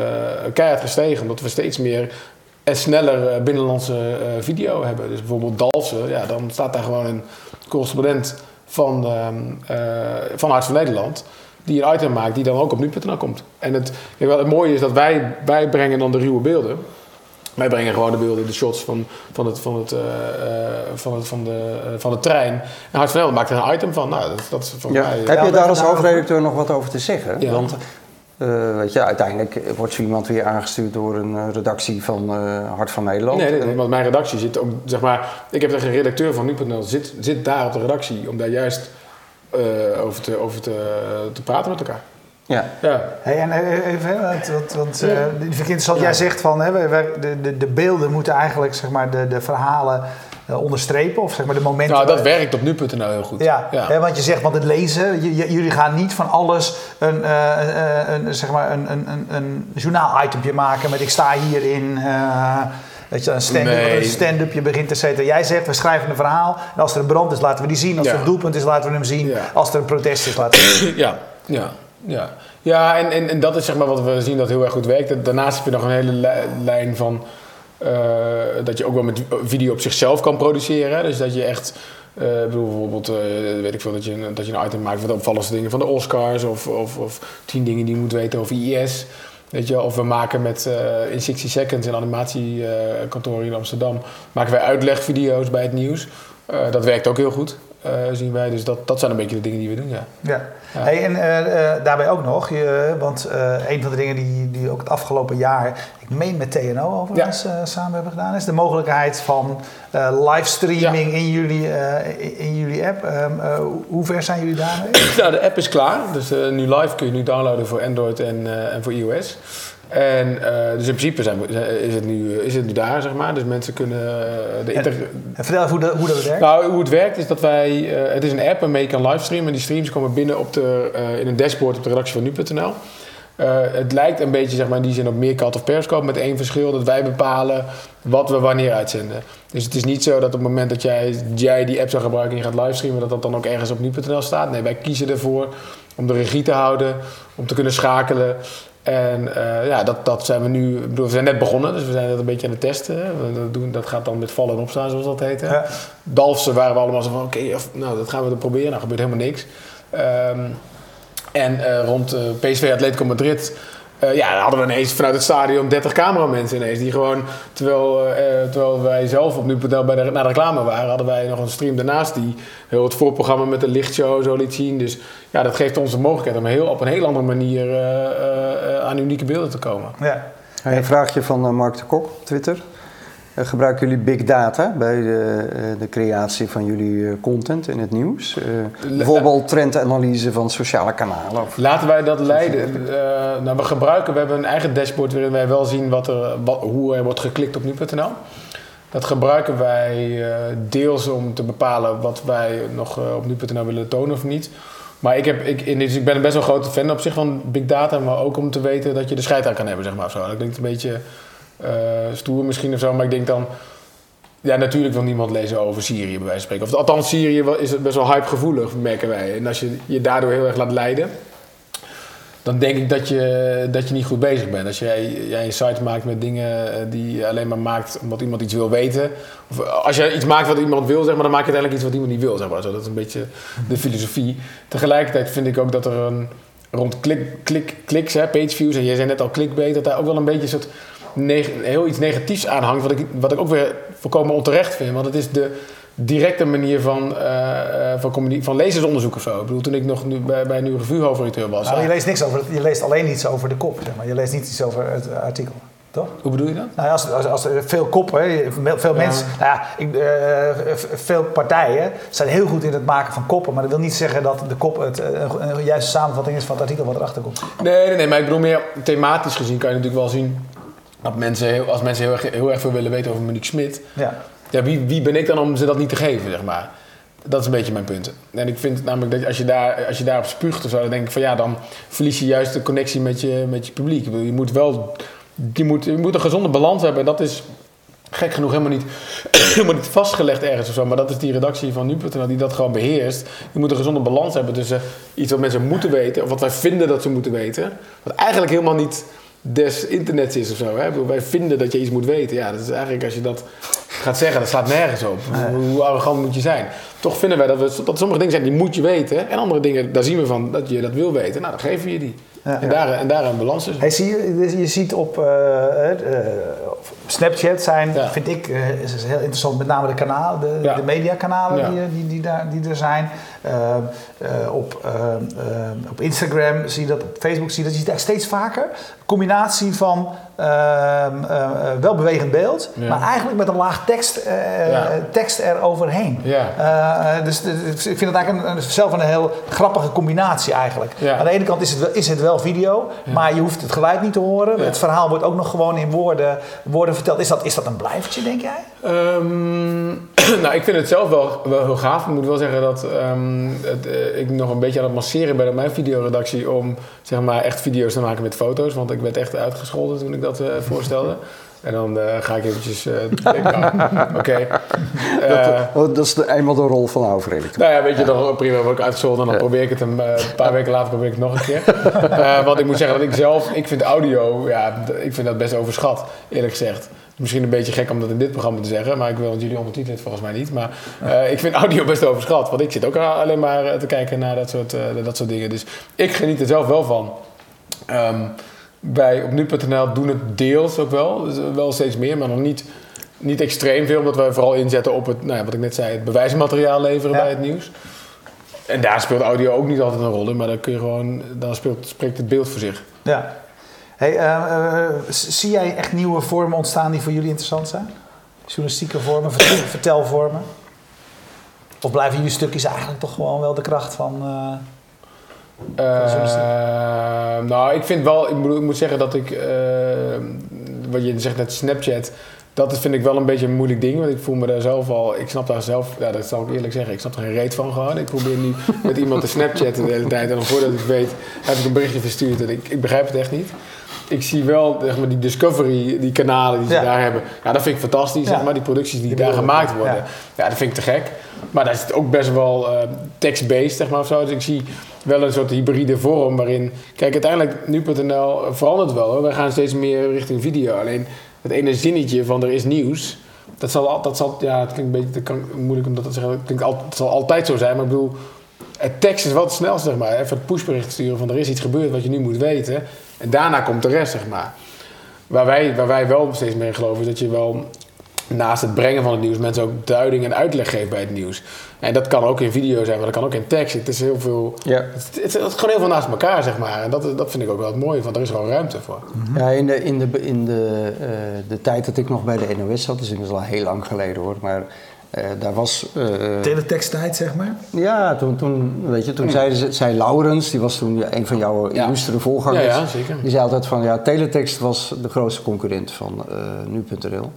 keihard gestegen. Omdat we steeds meer en sneller binnenlandse eh, video hebben. Dus bijvoorbeeld Dalfsen, ja, dan staat daar gewoon een correspondent van, ehm, eh, van Hart van Nederland. Die een item maakt die dan ook op nu.nl komt. En het, kijk, wat het mooie is dat wij, wij brengen dan de ruwe beelden. Wij brengen gewoon de beelden, de shots van, van, het, van, het, eh, eh, van, het, van, de, eh, van de trein. En Hart van Nederland maakt er een item van. Nou, dat, dat is voor Ja. mij... Heb Ja, je daar als hoofdredacteur nog wat over te zeggen? Ja. Want eh, weet je, uiteindelijk wordt zo iemand weer aangestuurd door een eh, redactie van eh, Hart van Nederland. Nee, nee, nee, want mijn redactie zit ook, zeg maar, ik heb echt een redacteur van nu.nl, zit, zit daar op de redactie om daar juist eh, over, te, over te, te praten met elkaar. Ja. Ja. Hey, en even, want, want, want eh, Ja. die vind ik interessant. Ja. Jij zegt van hè, de, de, de beelden moeten eigenlijk zeg maar, de, de verhalen onderstrepen, of zeg maar de momenten. Nou, dat werkt op nu.nl heel goed. Ja, ja. Hè, want je zegt, want het lezen, j- j- jullie gaan niet van alles een, eh, eh, een, zeg maar een, een, een, een journaal-itempje maken met ik sta hierin. eh Weet je, een stand-up, Nee. een stand-upje begint, et cetera. Jij zegt, we schrijven een verhaal. En als er een brand is, laten we die zien. Als Ja. er een doelpunt is, laten we hem zien. Ja. Als er een protest is, laten we hem zien. Ja, ja, ja. Ja, en, en, en dat is zeg maar wat we zien dat heel erg goed werkt. Daarnaast heb je nog een hele li- lijn van eh, dat je ook wel met video op zichzelf kan produceren. Dus dat je echt, eh, bijvoorbeeld, eh, weet ik veel, dat je, een- dat je een item maakt van de opvallendste dingen van de Oscars of, of, of tien dingen die je moet weten over IS. Weet je, of we maken met eh, in 60 Seconds, een animatiekantoor in Amsterdam, maken wij uitlegvideo's bij het nieuws. Eh, dat werkt ook heel goed, eh, zien wij. Dus dat, dat zijn een beetje de dingen die we doen, ja. Ja. Ja. Hey, en eh, eh, daarbij ook nog, je, want eh, een van de dingen die, die ook het afgelopen jaar, ik meen met TNO overigens eh, samen hebben gedaan, is de mogelijkheid van eh livestreaming in, jullie, eh, in, jullie app. Ehm, eh, hoe ver zijn jullie daarmee? Nou, de app is klaar. Dus eh, nu live kun je nu downloaden voor Android en, eh, en voor iOS. En eh, dus in principe zijn is, het nu, is het nu daar, zeg maar. Dus mensen kunnen eh, de inter- En vertel even hoe dat, hoe dat werkt. Nou, hoe het werkt is dat wij... eh, het is een app waarmee je kan livestreamen. En die streams komen binnen op de, in een dashboard op de redactie van nu.nl. Het lijkt een beetje zeg maar, in die zin op Meerkat of Periscope met één verschil dat wij bepalen wat we wanneer uitzenden. Dus het is niet zo dat op het moment dat jij, jij die app zou gebruiken en je gaat livestreamen, dat dat dan ook ergens op nu.nl staat. Nee, wij kiezen ervoor om de regie te houden, om te kunnen schakelen. En eh, ja, dat, dat zijn we nu. Bedoel, we zijn net begonnen, dus we zijn dat een beetje aan het testen. hè. We dat doen, dat gaat dan met vallen en opstaan, zoals dat heet. hè. Ja. Dalfsen waren we allemaal zo van: oké, nou, dat gaan we dan proberen. Nou, gebeurt helemaal niks. Ehm, en eh, rond eh, PSV Atletico Madrid Uh, ja, dan hadden we ineens vanuit het stadion 30 cameramensen ineens. Die gewoon, terwijl, uh, terwijl wij zelf op nu.nl bij de, naar de reclame waren, hadden wij nog een stream daarnaast die heel het voorprogramma met de lichtshow zo liet zien. Dus ja, dat geeft ons de mogelijkheid om heel, op een heel andere manier uh, aan unieke beelden te komen. Ja. Een vraagje van Mark de Kok op Twitter. Eh, gebruiken jullie big data bij de, eh, de creatie van jullie eh, content in het nieuws? bijvoorbeeld trendanalyse van sociale kanalen? Of Laten wij dat leiden. nou, we gebruiken, we hebben een eigen dashboard waarin wij wel zien wat er, hoe er wordt geklikt op nu.nl. Dat gebruiken wij deels om te bepalen wat wij nog op nu.nl willen tonen of niet. Maar ik, heb, ik, dus ik ben best wel een grote fan op zich van big data, maar ook om te weten dat je de scheid aan kan hebben, zeg maar. Zo. Dat klinkt een beetje stoer misschien of zo. Maar ik denk dan... Ja, natuurlijk wil niemand lezen over Syrië, bij wijze van spreken. Of althans, Syrië is best wel hypegevoelig, merken wij. En als je je daardoor heel erg laat leiden... dan denk ik dat je, dat je niet goed bezig bent. Als jij, jij een site maakt met dingen eh, die je alleen maar maakt omdat iemand iets wil weten... of als je iets maakt wat iemand wil, zeg maar, dan maak je uiteindelijk iets wat iemand niet wil. Zeg maar. Dat is een beetje de filosofie. Tegelijkertijd vind ik ook dat er een... rond klik, klik, kliks, hè, page views... en jij zei net al clickbait... dat daar ook wel een beetje een soort heel iets negatiefs aanhangt, wat ik, wat ik ook weer volkomen onterecht vind. Want het is de directe manier van, uh, van, van lezersonderzoek of zo. Ik bedoel, toen ik nog nu bij, bij een revue-hoofdredacteur was. Nou, je leest niks over, je leest alleen iets over de kop, zeg maar. Je leest niet iets over het artikel. Toch? Hoe bedoel je dat? Nou, als, als, als er veel koppen, veel mensen, nou ja, ik, uh, veel partijen zijn heel goed in het maken van koppen, maar dat wil niet zeggen dat de kop het, een, een juiste samenvatting is van het artikel wat erachter komt. Nee, nee, nee, maar ik bedoel meer thematisch gezien kan je natuurlijk wel zien dat mensen, als mensen heel erg, heel erg veel willen weten over Monique Smit, ja. Ja, wie, wie ben ik dan om ze dat niet te geven, zeg maar. Dat is een beetje mijn punt. En ik vind namelijk dat als je, daar, als je daarop spuugt of zo, dan denk ik van ja, dan verlies je juist de connectie met je, met je publiek. Je moet wel, je moet, je moet een gezonde balans hebben. En dat is gek genoeg helemaal niet, helemaal niet vastgelegd ergens of zo. Maar dat is die redactie van nu.nl die dat gewoon beheerst. Je moet een gezonde balans hebben tussen iets wat mensen moeten weten, of wat wij vinden dat ze moeten weten. Wat eigenlijk helemaal niet des internets is of zo. Hè? Wij vinden dat je iets moet weten. Ja, dat is eigenlijk als je dat gaat zeggen, dat slaat nergens op. Hoe arrogant moet je zijn? Toch vinden wij dat, we, dat sommige dingen zijn die moet je weten. En andere dingen, daar zien we van dat je dat wil weten. Nou, dan geven we je die. En, Daar, en daar een balans is. Hey, zie je, je ziet op uh, uh, Snapchat zijn, vind ik, uh, is heel interessant, met name de kanalen, de, de mediakanalen die, die, die, daar, die er zijn. op, op Instagram zie je dat, op Facebook zie je dat, je ziet echt steeds vaker. Combinatie van ehm, wel bewegend beeld, maar eigenlijk met een laag tekst, tekst eroverheen. Ja. dus ik vind het eigenlijk een, zelf een heel grappige combinatie eigenlijk. Aan de ene kant is het, is het wel video, maar je hoeft het geluid niet te horen. Het verhaal wordt ook nog gewoon in woorden, woorden verteld. Is dat, is dat een blijvertje, denk jij? Um, nou, ik vind het zelf wel, wel heel gaaf. Ik moet wel zeggen dat um, het, uh, ik nog een beetje aan het masseren ben op mijn videoredactie om zeg maar, echt video's te maken met foto's. Want ik werd echt uitgescholden toen ik dat uh, voorstelde. En dan uh, ga ik eventjes uh, denken, oké. Okay. Uh, dat, dat, is de, eenmaal de rol van overreding. Nou ja, weet je, dan prima word ik uitgescholden en dan probeer ik het een paar weken later probeer ik het nog een keer. want ik moet zeggen dat ik zelf, ik vind audio, ja, ik vind dat best overschat, eerlijk gezegd. Misschien een beetje gek om dat in dit programma te zeggen, maar ik wil dat jullie ondertitelen het volgens mij niet. Maar ik vind audio best overschat, want ik zit ook alleen maar te kijken naar dat soort, dat soort dingen. Dus ik geniet er zelf wel van. Um, wij op nu.nl doen het deels ook wel. Dus wel steeds meer, maar nog niet, niet extreem veel. Omdat wij vooral inzetten op het, nou ja, wat ik net zei, het bewijsmateriaal leveren bij het nieuws. En daar speelt audio ook niet altijd een rol in, maar dan kun je gewoon, dan speelt, spreekt het beeld voor zich. Ja. Hey, uh, uh, zie jij echt nieuwe vormen ontstaan die voor jullie interessant zijn? Journalistieke vormen, vertelvormen? Of blijven jullie stukjes eigenlijk toch gewoon wel de kracht van... Uh uh, nou, ik vind wel, ik moet, ik moet zeggen dat ik, uh, wat je zegt net Snapchat, dat vind ik wel een beetje een moeilijk ding. Want ik voel me daar zelf al, ik snap daar zelf, ja, dat zal ik eerlijk zeggen, ik snap er geen reet van gewoon. Ik probeer nu met iemand te Snapchatten de hele tijd en dan voordat ik weet, heb ik een berichtje verstuurd en ik, ik begrijp het echt niet. Ik zie wel zeg maar, die Discovery, die kanalen die ze daar hebben. Ja, dat vind ik fantastisch. Zeg maar, die producties die, daar gemaakt worden. Ja. ja. dat vind ik te gek. Maar daar zit ook best wel uh, text-based, zeg maar, of zo. Dus ik zie wel een soort hybride vorm waarin... Kijk, uiteindelijk, nu.nl verandert wel. Hoor. Wij gaan steeds meer richting video. Alleen het ene zinnetje van er is nieuws... Dat zal, dat zal, ja, het klinkt een beetje moeilijk om dat te zeggen. Het, al, zal altijd zo zijn, maar ik bedoel, het tekst is wel het snelste, zeg maar. Even het pushbericht sturen van er is iets gebeurd wat je nu moet weten. En daarna komt de rest, zeg maar. Waar wij, waar wij wel steeds meer geloven, is dat je wel naast het brengen van het nieuws mensen ook duiding en uitleg geeft bij het nieuws. En dat kan ook in video zijn, maar dat kan ook in tekst. Het is heel veel. Ja. Het, het, het is gewoon heel veel naast elkaar, zeg maar. En dat, dat vind ik ook wel het mooie, want er is gewoon ruimte voor. Ja, in de, in de, in de, eh, de tijd dat ik nog bij de NOS zat, dus inmiddels al heel lang geleden hoor, maar eh, daar was... eh, Teleteksttijd, zeg maar. ja, toen, toen, weet je, toen zei, ze- zei Laurens, die was toen een van jouw Ja. illustere voorgangers, Ja, ja, zeker. die zei altijd van ja, teletext was de grootste concurrent van eh, nu.nl.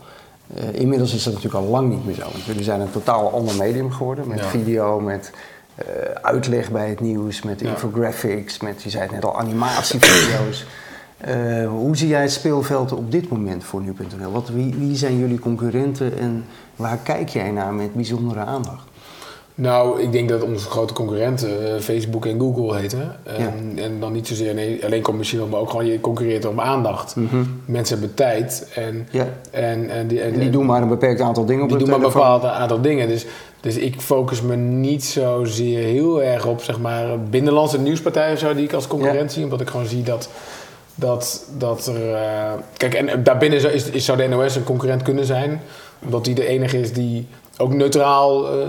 Eh, inmiddels is dat natuurlijk al lang niet meer zo. Want jullie zijn een totaal ander medium geworden. Met Ja. video, met eh, uitleg bij het nieuws, met Ja. infographics, met, je zei het net al, animatievideo's. Eh, hoe zie jij het speelveld op dit moment voor nu.nl? Wat, wie, wie zijn jullie concurrenten en waar kijk jij naar met bijzondere aandacht? Nou, ik denk dat onze grote concurrenten eh, Facebook en Google heten. En, en dan niet zozeer nee, alleen commercieel, maar ook gewoon je concurreert om aandacht. Mensen hebben tijd en, Ja. en, en die, en En die doen maar een beperkt aantal dingen op die doen maar een bepaald aantal dingen. Dus, dus ik focus me niet zozeer heel erg op zeg maar, binnenlandse nieuwspartijen of zo, die ik als concurrent zie. Omdat ik gewoon zie dat, dat, dat er. eh, kijk, en daarbinnen zou, is, is, zou de NOS een concurrent kunnen zijn. Omdat die de enige is die ook neutraal eh, eh,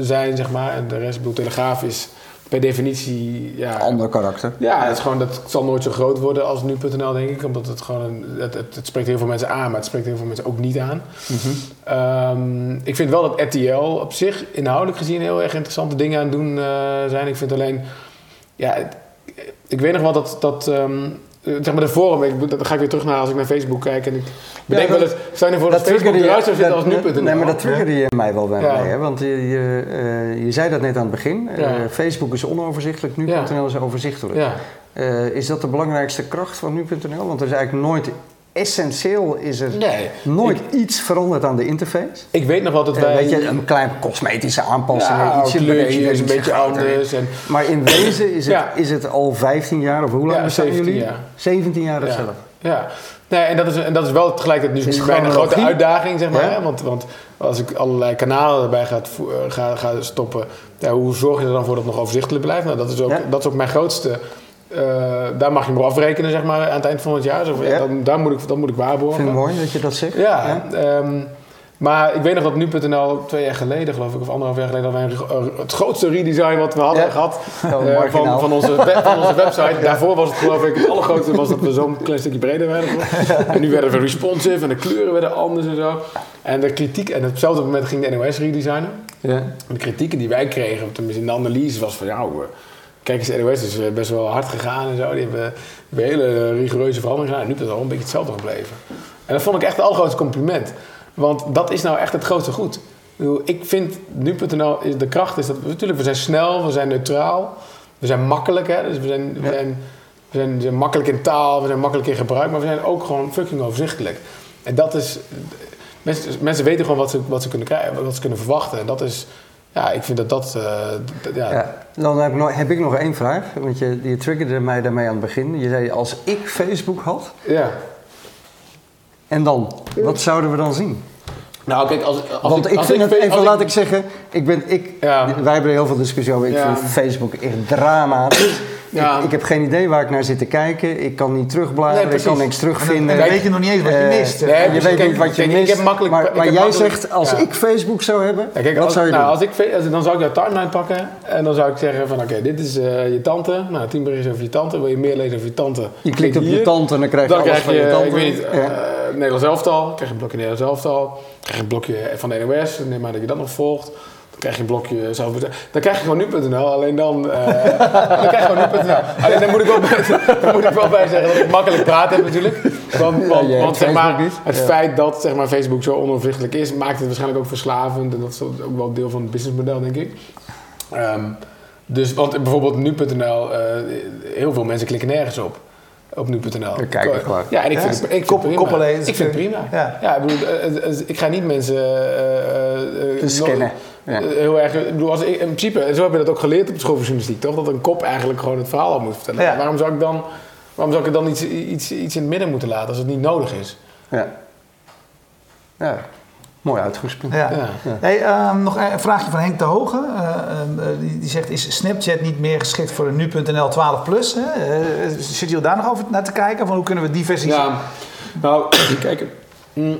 zijn, zeg maar. En de rest, ik bedoel, Telegraaf is per definitie. Ja, Ander karakter. ja, het, is gewoon, dat zal nooit zo groot worden als nu.nl, denk ik. Omdat het gewoon, een, het, het, het spreekt heel veel mensen aan, maar het spreekt heel veel mensen ook niet aan. Ehm, ik vind wel dat RTL op zich, inhoudelijk gezien, heel erg interessante dingen aan het doen eh, zijn. Ik vind alleen, ja, ik weet nog wel dat, dat eh, zeg maar de forum, ik, dan ga ik weer terug naar als ik naar Facebook kijk en ik bedenk dat- wel eens, stel je voor dat, Facebook eruit zou zitten dat- als nu.nl. Nee, maar dat triggerde je mij wel bij Ja. mij. Hè? Want je, je, eh, je zei dat net aan het begin. Eh. Facebook is onoverzichtelijk, nu.nl is overzichtelijk. Ja. Eh, is dat de belangrijkste kracht van nu.nl? Want er is eigenlijk nooit, essentieel is er Nee, nooit iets veranderd aan de interface. ik weet nog wel dat Eh, wij... weet je, een klein cosmetische aanpassing, ja, ietsje een beetje anders. En, Maar in wezen is het, is het al 15 jaar, of hoe lang Ja, bestaan 17 jullie? jaar. 17 jaar Ja. hetzelfde. Ja, nee, en, dat is, en dat is wel tegelijkertijd nu bijna een grote uitdaging, zeg maar. Hè? Want, want als ik allerlei kanalen erbij ga, eh, ga, ga stoppen, ja, hoe zorg je er dan voor dat het nog overzichtelijk blijft? Nou, dat, is ook, dat is ook mijn grootste... eh, daar mag je me afrekenen, zeg maar, aan het eind van het jaar. Zo, ja, dan, daar moet ik, dat moet ik Ik waarborgen. vind het mooi dat je dat zegt. Ja, ehm, maar ik weet nog dat nu.nl twee jaar geleden, geloof ik, of anderhalf jaar geleden, hadden wij eh, het grootste redesign wat we hadden Ja. gehad eh, van, van, onze web, van onze website. Daarvoor was het geloof ik, het allergrootste was dat we zo'n klein stukje breder werden. En nu werden we responsive en de kleuren werden anders en zo. En de kritiek, en op hetzelfde moment ging de NOS redesignen. Ja. De kritieken die wij kregen, tenminste in de analyse, was van ja, kijk eens, NOS is eh, best wel hard gegaan en zo. Die hebben, hebben hele rigoureuze veranderingen gedaan. En nu is het al een beetje hetzelfde gebleven. En dat vond ik echt het allergrootste compliment. Want dat is nou echt het grootste goed. Ik vind nu.nl, is- de kracht is dat, natuurlijk, we zijn snel, we zijn neutraal, we zijn makkelijk. Hè? Dus we zijn, we, zijn, we, zijn, we zijn makkelijk in taal, we zijn makkelijk in gebruik, maar we zijn ook gewoon fucking overzichtelijk. En dat is, mensen, mensen weten gewoon wat ze, wat ze kunnen krijgen, wat ze kunnen verwachten. En dat is, ja, ik vind dat dat, eh, d- ja, Ja, dan heb ik, nog, heb ik nog één vraag. Want je, je triggerde mij daarmee aan het begin. Je zei, als ik Facebook had, ja. en dan? Wat zouden we dan zien? Nou, kijk, als, als Want ik, als vind het, fe- even als laat ik zeggen, ik ben, ik, Ja. wij hebben er heel veel discussie over. Ik Ja. vind Facebook echt dramatisch. Ja. Ik, ik heb geen idee waar ik naar zit te kijken. Ik kan niet terugbladeren, Nee, ik kan niks terugvinden. dan weet je nog niet eens wat je Eh, mist. nee, je weet Kijk, niet wat je kijk, ik mist. heb makkelijk- maar ik maar heb jij makkelijk- zegt, als ja. ik Facebook zou hebben, Ja, kijk, wat als, zou je nou, doen? Als ik, als- dan zou ik jouw timeline pakken en dan zou ik zeggen van oké, dit is eh, je tante. Nou, tien berichten over je tante. Wil je meer lezen over je tante? je klikt op je tante en dan krijg je Dan alles krijg van je, tante. ik weet niet, eh, Nederlands elftal. Krijg je een blokje Nederlands elftal. Dan krijg je een blokje van de NOS. Neem maar dat je dat nog volgt. Dan krijg je een blokje zelf. Dan krijg je gewoon nu.nl. Alleen dan, eh, dan krijg je gewoon nu.nl. Alleen dan moet, ik wel bij, dan moet ik wel bij zeggen dat ik makkelijk praat heb natuurlijk. Want, want, zeg maar, het Ja. feit dat zeg maar, Facebook zo onoverzichtelijk is, maakt het waarschijnlijk ook verslavend. En dat is ook wel deel van het businessmodel, denk ik. Ehm, dus, want bijvoorbeeld nu.nl, eh, heel veel mensen klikken nergens op. Op nu.nl. Kijk ik gewoon. Ja, en ik Ja, vind het, ik vind kop- prima. koppelen ik vind het prima. Ja. Ja, ik bedoel, eh, eh, eh, ik ga niet mensen... eh, eh, eh, Te scannen. Ja. eh, Heel erg, ik bedoel, als ik, in principe, zo heb je dat ook geleerd op de school van journalistiek, toch? Dat een kop eigenlijk gewoon het verhaal al moet vertellen. Ja. Waarom zou ik dan, waarom zou ik er dan iets, iets, iets in het midden moeten laten als het niet nodig is? Ja. Ja. Mooi uitgangspunt. Ja. Ja. Hey, ehm, nog een vraagje van Henk de Hoge. Eh, ehm, eh, die, die zegt, is Snapchat niet meer geschikt voor een nu.nl 12 plus? Hè? Eh, zit je daar nog over naar te kijken? Van hoe kunnen we diversificeren? Ja, nou, kijk, mm,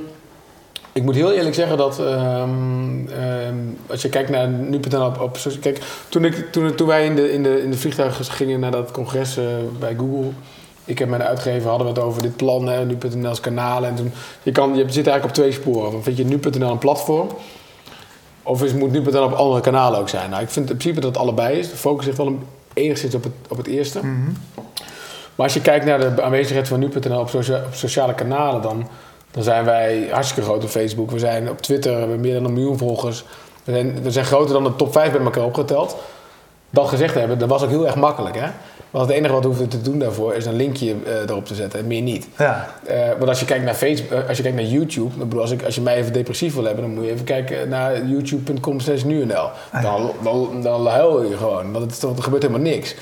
ik moet heel eerlijk zeggen dat ehm, ehm, als je kijkt naar nu.nl op, op kijk, toen, ik, toen, toen wij in de, in, de, in de vliegtuig gingen naar dat congres eh, bij Google, ik heb mijn uitgever, hadden we het over dit plan, hè, nu.nl als kanaal. En toen, je, kan, je zit eigenlijk op twee sporen. Vind je nu.nl een platform? Of is, moet nu.nl op andere kanalen ook zijn? Nou, ik vind in principe dat het allebei is. De focus ligt wel een, enigszins op het, op het eerste. Maar als je kijkt naar de aanwezigheid van nu.nl op, socia- op sociale kanalen, dan, dan zijn wij hartstikke groot op Facebook. We zijn op Twitter, we hebben meer dan een miljoen volgers. We zijn, we zijn groter dan de top 5 bij elkaar opgeteld. Dat gezegd hebben, dat was ook heel erg makkelijk. Hè? Want het enige wat we hoeven te doen daarvoor is een linkje eh, erop te zetten en meer niet. Ja. Eh, want als je kijkt naar Facebook, eh, als je kijkt naar YouTube, dan bedoel, als, ik, als je mij even depressief wil hebben, dan moet je even kijken naar youtube.com slash nu.nl. Dan, dan, dan huil je gewoon, want het, er gebeurt helemaal niks.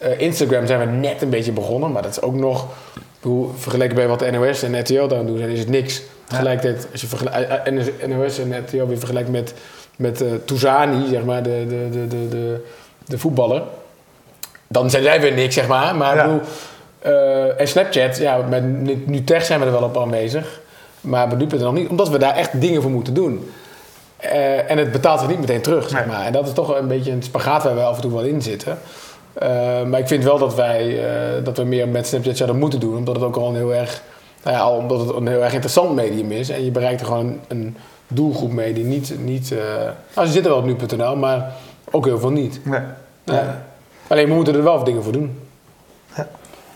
Eh, Instagram zijn we net een beetje begonnen, maar dat is ook nog, bedoel, vergeleken bij wat de NOS en RTL daar aan doen zijn, is het niks. Tegelijkertijd, als je vergelijkt, eh, eh, NOS en RTL weer vergelijkt met, met Touzani, zeg maar, de, de, de, de, de, de voetballer, dan zijn zij weer niks, zeg maar. Maar Ja. ik bedoel, en Snapchat, ja, met Nu- NuTech zijn we er wel op aanwezig. Maar bij nu.nl nog niet, omdat we daar echt dingen voor moeten doen. En het betaalt zich niet meteen terug, zeg maar. En dat is toch wel een beetje een spagaat waar we af en toe wel in zitten. Eh, maar ik vind wel dat wij eh, dat we meer met Snapchat zouden moeten doen. Omdat het ook al een heel erg, nou ja, al omdat het een heel erg interessant medium is. En je bereikt er gewoon een doelgroep mee die niet... niet eh, nou, ze zitten wel op nu.nl, maar ook heel veel niet. nee. Ja. Alleen we moeten er wel dingen voor doen.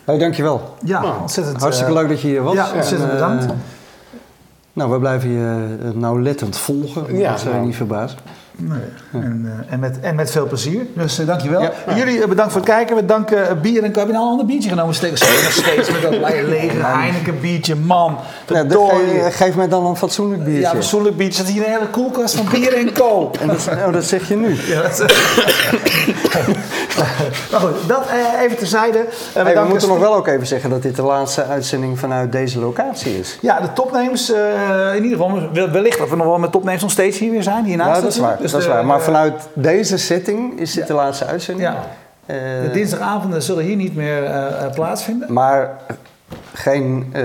Hey, dankjewel. Ja, Nou, ontzettend. Hartstikke eh, leuk dat je hier was. ja, ontzettend En, bedankt. nou, we blijven je uh, nauwlettend volgen. Ja, dat zou je nou. niet Nee. En, eh, en, met, en met veel plezier. Dus uh, dankjewel. Ja. Jullie uh, bedankt voor het kijken. We danken bier en heb je nou een ander biertje genomen? Steeds, steeds met dat lege Heineken biertje. Man, Ja, geef, mij dan een fatsoenlijk biertje. Ja, een fatsoenlijk biertje. Er zit hier een hele koelkast van bier en co. en dat, oh, dat zeg je nu. Ja, dat, maar goed, dat even terzijde. Hey, we moeten nog wel ook even zeggen dat dit de laatste uitzending vanuit deze locatie is. Ja, de topnames, uh, in ieder geval, wellicht dat we nog wel met topnames nog steeds hier weer zijn. Hiernaast ja, dat is waar. Dus dat is waar. Maar vanuit deze setting is dit de laatste uitzending. Ja. Uh, de dinsdagavonden zullen hier niet meer uh, plaatsvinden. Maar geen uh,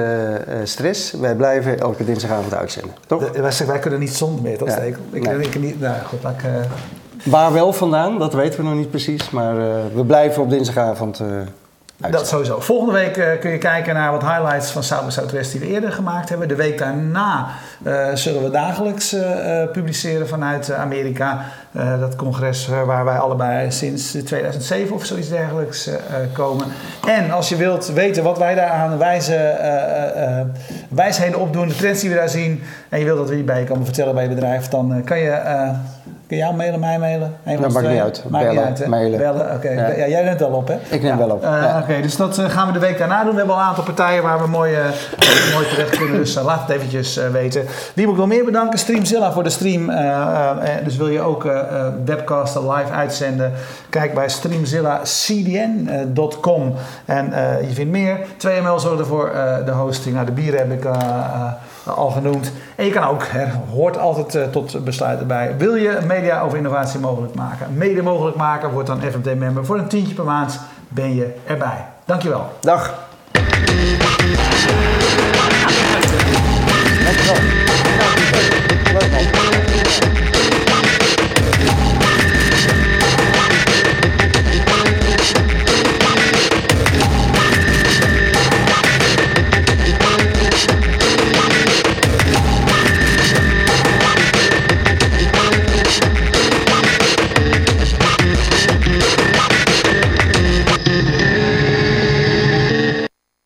stress. Wij blijven elke dinsdagavond uitzenden. Toch? De, wij, wij, kunnen niet zonder meer, dat ja. steek. Ik nee. denk niet. Nou goed, ik, uh... Waar wel vandaan, dat weten we nog niet precies. Maar uh, we blijven op dinsdagavond. Dat sowieso. Volgende week uh, kun je kijken naar wat highlights van South by Southwest die we eerder gemaakt hebben. De week daarna uh, zullen we dagelijks uh, publiceren vanuit Amerika. dat congres waar wij allebei sinds 2007 of zoiets dergelijks komen. En als je wilt weten wat wij daar aan wijze, wijsheden opdoen, de trends die we daar zien. En je wilt dat we hierbij komen vertellen bij je bedrijf. Dan kan je Kun je jou mailen, mij mailen? Een dat maakt niet uit. Maakt Bellen, niet uit, mailen. Bellen, oké. Okay. Ja. ja. jij neemt wel op, hè? Ik neem wel op. Uh, ja. Oké, okay, dus dat uh, gaan we de week daarna doen. We hebben al een aantal partijen waar we mooi, uh, mooi terecht kunnen. Dus laat het eventjes weten. Wie moet ik nog meer bedanken? Streamzilla voor de stream. dus wil je ook webcasten live uitzenden? Kijk bij streamzillacdn.com en je vindt meer. 2ML zorgt ervoor de hosting. Nou, de bieren heb ik al genoemd. En je kan ook, er hoort altijd uh, tot besluiten bij. Wil je media over innovatie mogelijk maken? Mede mogelijk maken, wordt dan FMT-member. Voor een tientje per maand ben je erbij. Dankjewel. Dag. Dankjewel.